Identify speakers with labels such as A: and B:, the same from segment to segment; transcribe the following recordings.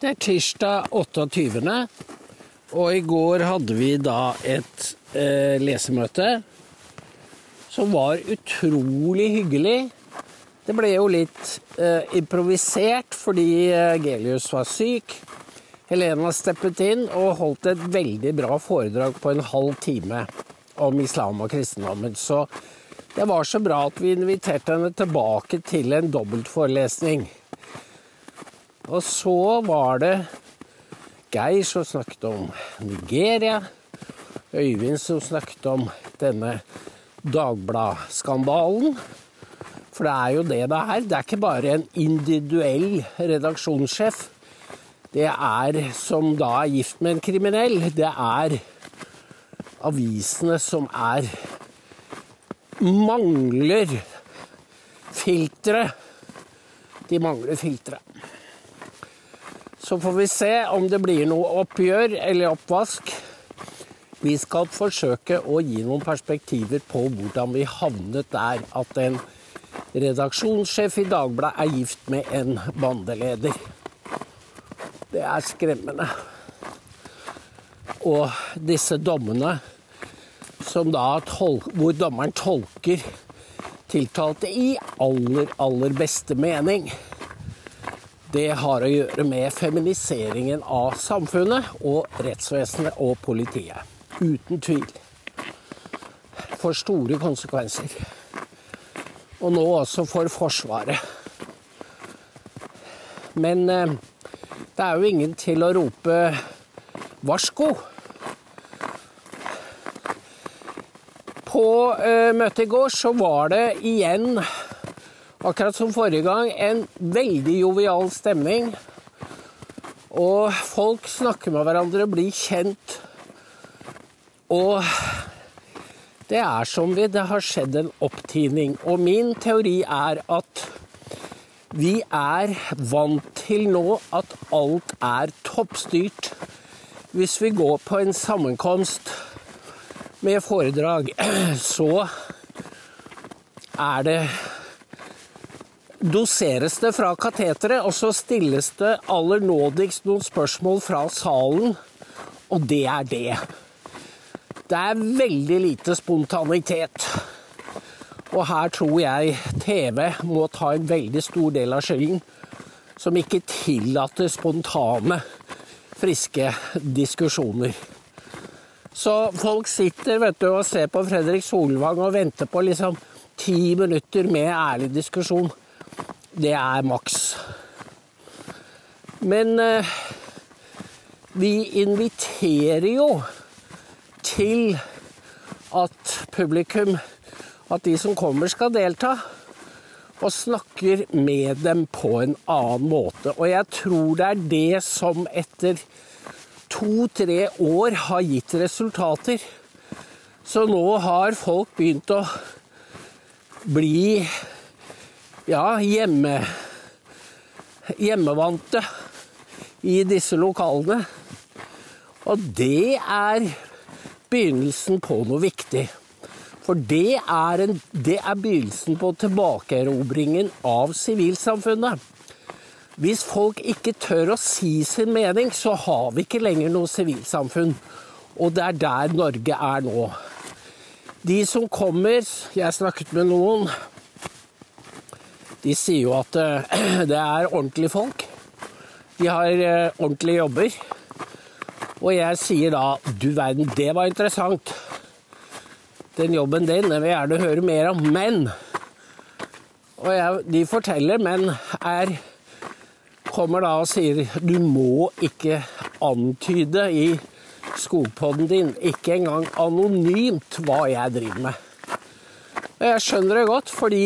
A: Det er tirsdag 28. Og i går hadde vi da et eh, lesemøte som var utrolig hyggelig. Det ble jo litt eh, improvisert fordi eh, Gelius var syk. Helena steppet inn og holdt et veldig bra foredrag på en halv time om islam og kristendommen. Så det var så bra at vi inviterte henne tilbake til en dobbeltforelesning. Og så var det Geir som snakket om Nigeria. Øyvind som snakket om denne Dagbladet-skandalen. For det er jo det det er. Det er ikke bare en individuell redaksjonssjef. Det er som da er gift med en kriminell. Det er avisene som er Mangler filtre. De mangler filtre. Så får vi se om det blir noe oppgjør eller oppvask. Vi skal forsøke å gi noen perspektiver på hvordan vi havnet der at en redaksjonssjef i Dagbladet er gift med en bandeleder. Det er skremmende. Og disse dommene da hvor dommeren tolker tiltalte i aller, aller beste mening det har å gjøre med feminiseringen av samfunnet og rettsvesenet og politiet. Uten tvil. For store konsekvenser. Og nå også for Forsvaret. Men eh, det er jo ingen til å rope varsko. På eh, møtet i går så var det igjen akkurat som forrige gang, en veldig jovial stemning. Og folk snakker med hverandre, blir kjent. Og det er som vi det har skjedd en opptining. Og min teori er at vi er vant til nå at alt er toppstyrt. Hvis vi går på en sammenkomst med foredrag, så er det doseres det fra kateteret, og så stilles det aller nådigst noen spørsmål fra salen, og det er det. Det er veldig lite spontanitet. Og her tror jeg TV må ta en veldig stor del av skylden, som ikke tillater spontane, friske diskusjoner. Så folk sitter vet du, og ser på Fredrik Solvang og venter på liksom ti minutter med ærlig diskusjon det er maks. Men eh, vi inviterer jo til at publikum, at de som kommer, skal delta. Og snakker med dem på en annen måte. Og jeg tror det er det som etter to-tre år har gitt resultater. Så nå har folk begynt å bli ja, hjemme, hjemmevante i disse lokalene. Og det er begynnelsen på noe viktig. For det er, en, det er begynnelsen på tilbakeerobringen av sivilsamfunnet. Hvis folk ikke tør å si sin mening, så har vi ikke lenger noe sivilsamfunn. Og det er der Norge er nå. De som kommer Jeg snakket med noen de sier jo at eh, det er ordentlige folk. De har eh, ordentlige jobber. Og jeg sier da du verden, det var interessant. Den jobben din jeg vil gjerne høre mer om. Men Og jeg, de forteller, men er Kommer da og sier du må ikke antyde i skogpodden din, ikke engang anonymt, hva jeg driver med. Og jeg skjønner det godt, fordi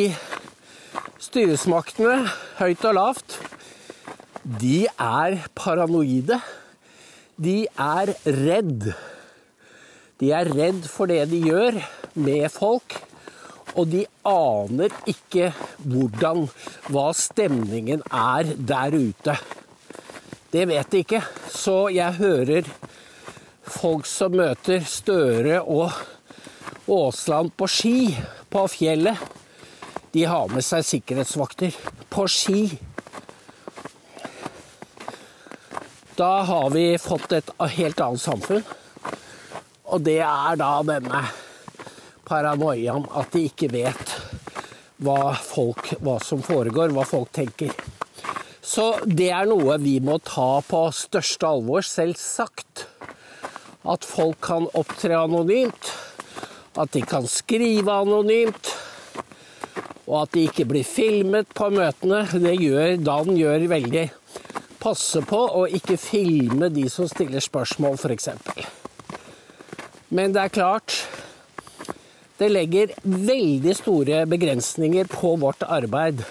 A: Styresmaktene, høyt og lavt, de er paranoide. De er redd. De er redd for det de gjør med folk, og de aner ikke hvordan, hva stemningen er der ute. Det vet de ikke. Så jeg hører folk som møter Støre og Aasland på ski på fjellet de har med seg sikkerhetsvakter på ski. Da har vi fått et helt annet samfunn. Og det er da denne paranoiaen at de ikke vet hva, folk, hva som foregår, hva folk tenker. Så det er noe vi må ta på største alvor, selvsagt. At folk kan opptre anonymt. At de kan skrive anonymt. Og at de ikke blir filmet på møtene. Det gjør Dan gjør veldig. Passe på å ikke filme de som stiller spørsmål, f.eks. Men det er klart Det legger veldig store begrensninger på vårt arbeid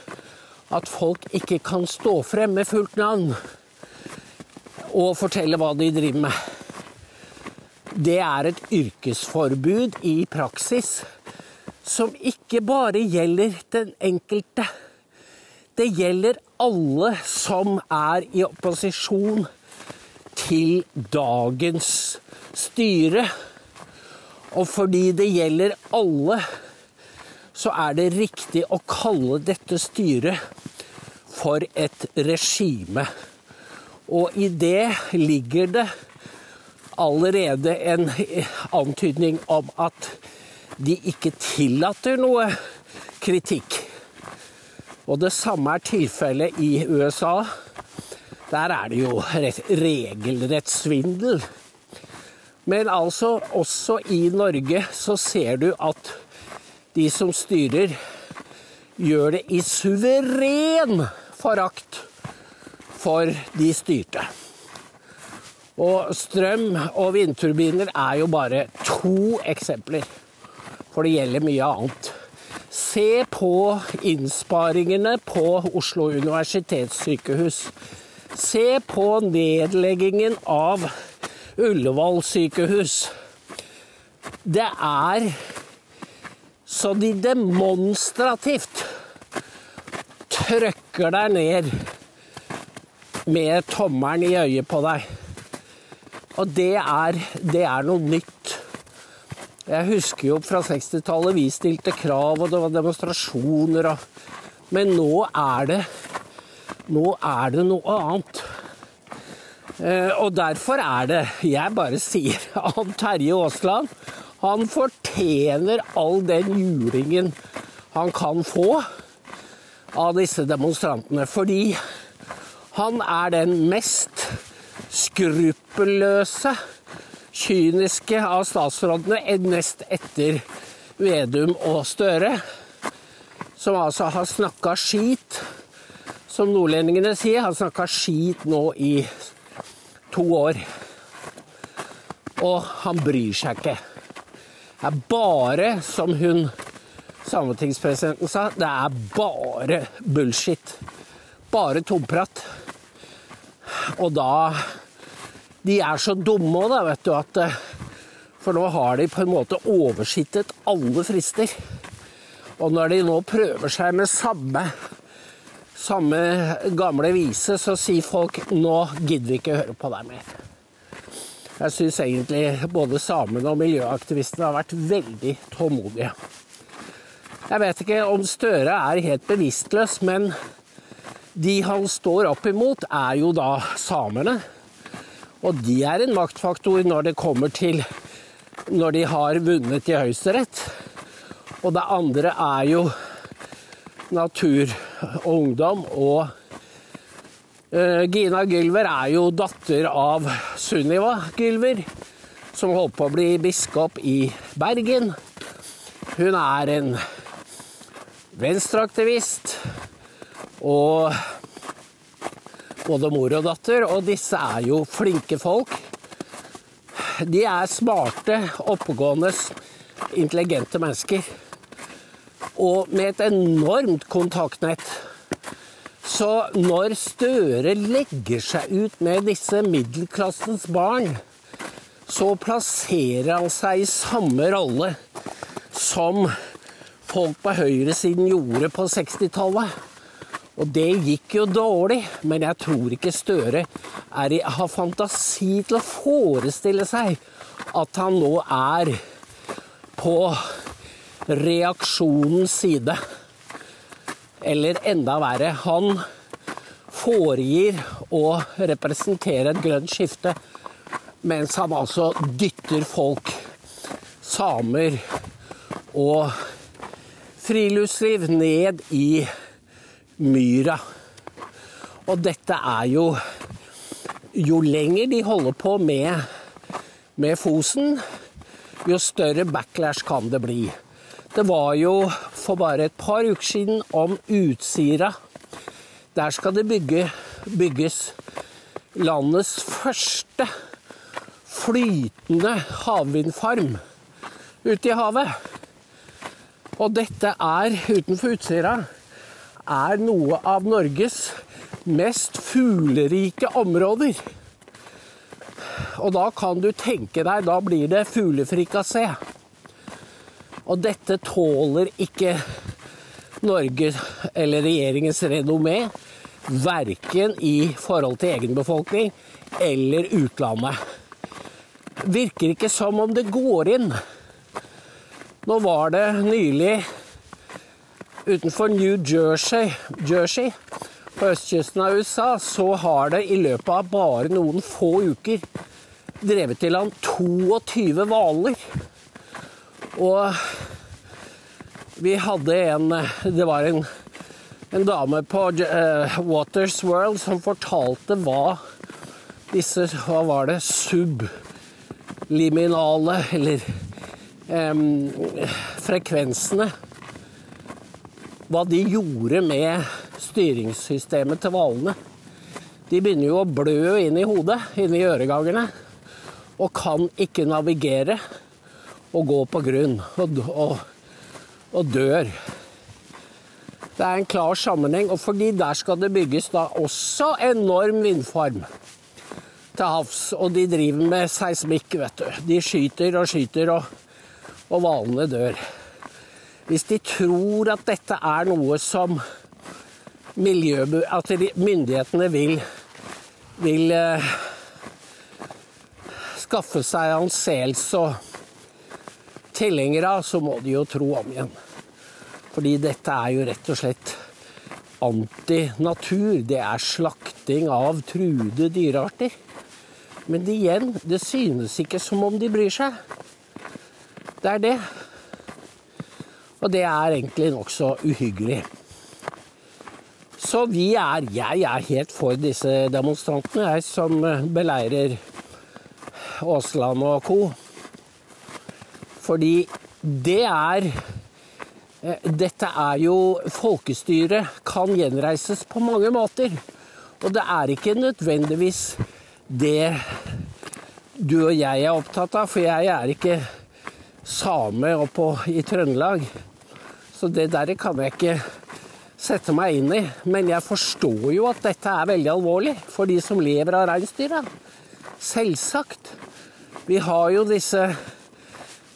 A: at folk ikke kan stå frem med fullt navn og fortelle hva de driver med. Det er et yrkesforbud i praksis som ikke bare gjelder den enkelte. Det gjelder alle som er i opposisjon til dagens styre. Og fordi det gjelder alle, så er det riktig å kalle dette styret for et regime. Og i det ligger det allerede en antydning om at de ikke tillater noe kritikk. Og det samme er tilfellet i USA. Der er det jo regelrett svindel. Men altså, også i Norge så ser du at de som styrer, gjør det i suveren forakt for de styrte. Og strøm og vindturbiner er jo bare to eksempler, for det gjelder mye annet. Se på innsparingene på Oslo universitetssykehus. Se på nedleggingen av Ullevål sykehus. Det er så de demonstrativt trøkker deg ned med tommelen i øyet på deg. Og det er, det er noe nytt. Jeg husker jo fra 60-tallet vi stilte krav, og det var demonstrasjoner og Men nå er det Nå er det noe annet. Eh, og derfor er det jeg bare sier at Terje Aasland han fortjener all den julingen han kan få av disse demonstrantene. Fordi han er den mest skruppelløse, kyniske av statsrådene, nest etter Vedum og Støre. Som altså har snakka skit, som nordlendingene sier. Han snakka skit nå i to år. Og han bryr seg ikke. Det er bare, som hun sametingspresidenten sa, det er bare bullshit. Bare tomprat. Og da De er så dumme òg, da, vet du, at For nå har de på en måte oversittet alle frister. Og når de nå prøver seg med samme samme gamle vise, så sier folk nå gidder vi ikke høre på deg mer. Jeg syns egentlig både samene og miljøaktivistene har vært veldig tålmodige. Jeg vet ikke om Støre er helt bevisstløs, men de han står opp imot, er jo da samene. Og de er en maktfaktor når det kommer til når de har vunnet i Høyesterett. Og det andre er jo natur og ungdom. Og uh, Gina Gylver er jo datter av Sunniva Gylver, som holdt på å bli biskop i Bergen. Hun er en venstreaktivist og både mor og datter, og disse er jo flinke folk. De er smarte, oppegående, intelligente mennesker og med et enormt kontaktnett. Så når Støre legger seg ut med disse middelklassens barn, så plasserer han seg i samme rolle som folk på høyresiden gjorde på 60-tallet. Og det gikk jo dårlig, men jeg tror ikke Støre i, har fantasi til å forestille seg at han nå er på reaksjonens side. Eller enda verre, han foregir å representere et grønt skifte, mens han altså dytter folk, samer og friluftsliv ned i myra. Og dette er jo Jo lenger de holder på med, med Fosen, jo større backlash kan det bli. Det var jo for bare et par uker siden om Utsira. Der skal det bygge, bygges landets første flytende havvindfarm ute i havet. Og dette er, utenfor Utsira, er noe av Norges mest fuglerike områder. Og da kan du tenke deg, da blir det fuglefrikassé. Og dette tåler ikke Norge eller regjeringens renommé. Verken i forhold til egen befolkning eller utlandet. Virker ikke som om det går inn. Nå var det nylig utenfor New Jersey, Jersey på østkysten av USA, så har det i løpet av bare noen få uker drevet til land 22 hvaler. Og vi hadde en Det var en, en dame på uh, Waters World som fortalte hva disse Hva var det? Subliminale, eller um, frekvensene Hva de gjorde med styringssystemet til hvalene. De begynner jo å blø inn i hodet, inn i øregangene, og kan ikke navigere og gå på grunn og, og, og dør. Det er en klar sammenheng, og fordi der skal det bygges da også enorm vindfarm til havs. Og de driver med seismikk, vet du. De skyter og skyter, og hvalene dør. Hvis de tror at dette er noe som miljø, at myndighetene vil, vil uh, skaffe seg anseelse og tilhengere av, så må de jo tro om igjen. Fordi dette er jo rett og slett antinatur. Det er slakting av truede dyrearter. Men igjen, det synes ikke som om de bryr seg. Det er det. Og det er egentlig nokså uhyggelig. Så vi er Jeg er helt for disse demonstrantene, jeg, som beleirer Aasland og co. Fordi det er eh, Dette er jo Folkestyret kan gjenreises på mange måter. Og det er ikke nødvendigvis det du og jeg er opptatt av, for jeg er ikke same oppå i Trøndelag. Så det der kan jeg ikke sette meg inn i. Men jeg forstår jo at dette er veldig alvorlig for de som lever av reinsdyra. Selvsagt. Vi har jo disse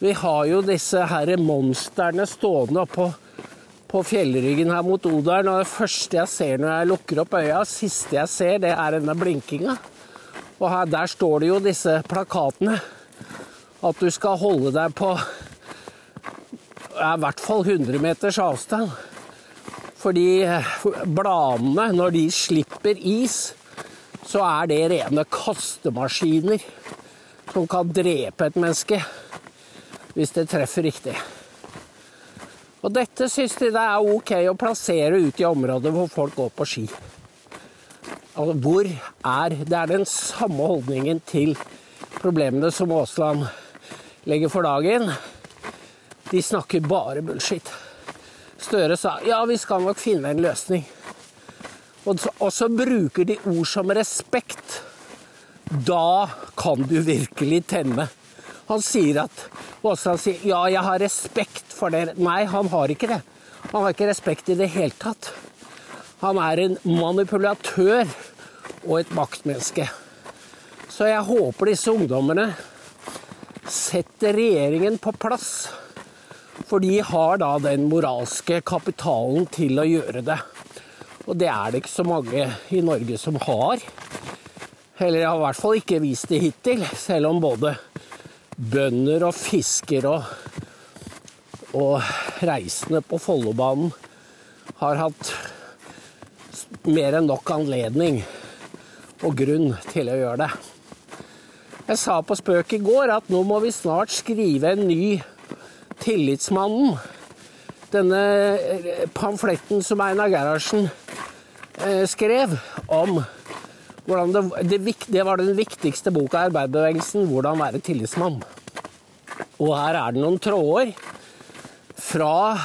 A: vi har jo disse her monstrene stående oppå på fjellryggen her mot Odalen. Og det første jeg ser når jeg lukker opp øya, siste jeg ser, det er denne blinkinga. Og her, der står det jo disse plakatene. At du skal holde deg på i hvert fall 100 meters avstand. Fordi bladene, når de slipper is, så er det rene kastemaskiner som kan drepe et menneske hvis det treffer riktig. Og dette syns de det er ok å plassere ut i områder hvor folk går på ski. Altså, hvor er Det er den samme holdningen til problemene som Aasland legger for dagen. De snakker bare bullshit. Støre sa ja, vi skal nok finne en løsning. Og så, og så bruker de ord som respekt. Da kan du virkelig tenne. Han sier at Aasland sier ja, jeg har respekt for dere. Nei, han har ikke det. Han har ikke respekt i det hele tatt. Han er en manipulatør og et maktmenneske. Så jeg håper disse ungdommene setter regjeringen på plass. For de har da den moralske kapitalen til å gjøre det. Og det er det ikke så mange i Norge som har. Eller jeg har i hvert fall ikke vist det hittil, selv om både bønder og fiskere og, og reisende på Follobanen har hatt mer enn nok anledning og grunn til å gjøre det. Jeg sa på spøk i går at nå må vi snart skrive en ny Tillitsmannen. Denne eh, pamfletten som Einar Gerhardsen eh, skrev om det, det, det var den viktigste boka i arbeiderbevegelsen, 'Hvordan være tillitsmann'. Og her er det noen tråder fra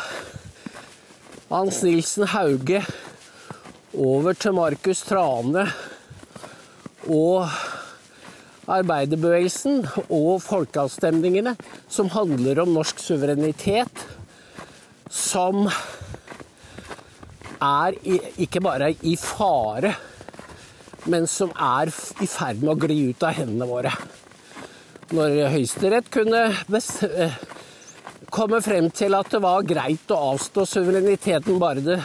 A: Hans Nilsen Hauge over til Markus Trane og arbeiderbevegelsen og folkeavstemningene som handler om norsk suverenitet, som er i, ikke bare i fare, men som er i ferd med å gli ut av hendene våre. Når Høyesterett kunne eh, komme frem til at det var greit å avstå suvereniteten bare det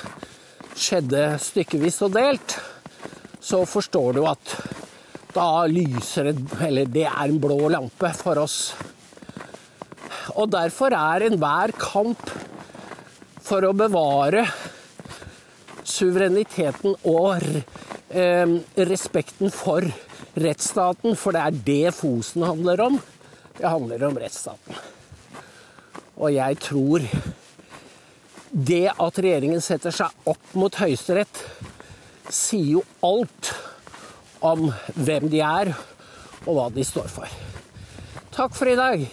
A: skjedde stykkevis og delt, så forstår du at da lyser det Eller det er en blå lampe for oss. Og derfor er enhver kamp for å bevare suvereniteten og eh, respekten for rettsstaten, for det er det Fosen handler om. Det handler om rettsstaten. Og jeg tror det at regjeringen setter seg opp mot Høyesterett, sier jo alt om hvem de er, og hva de står for. Takk for i dag.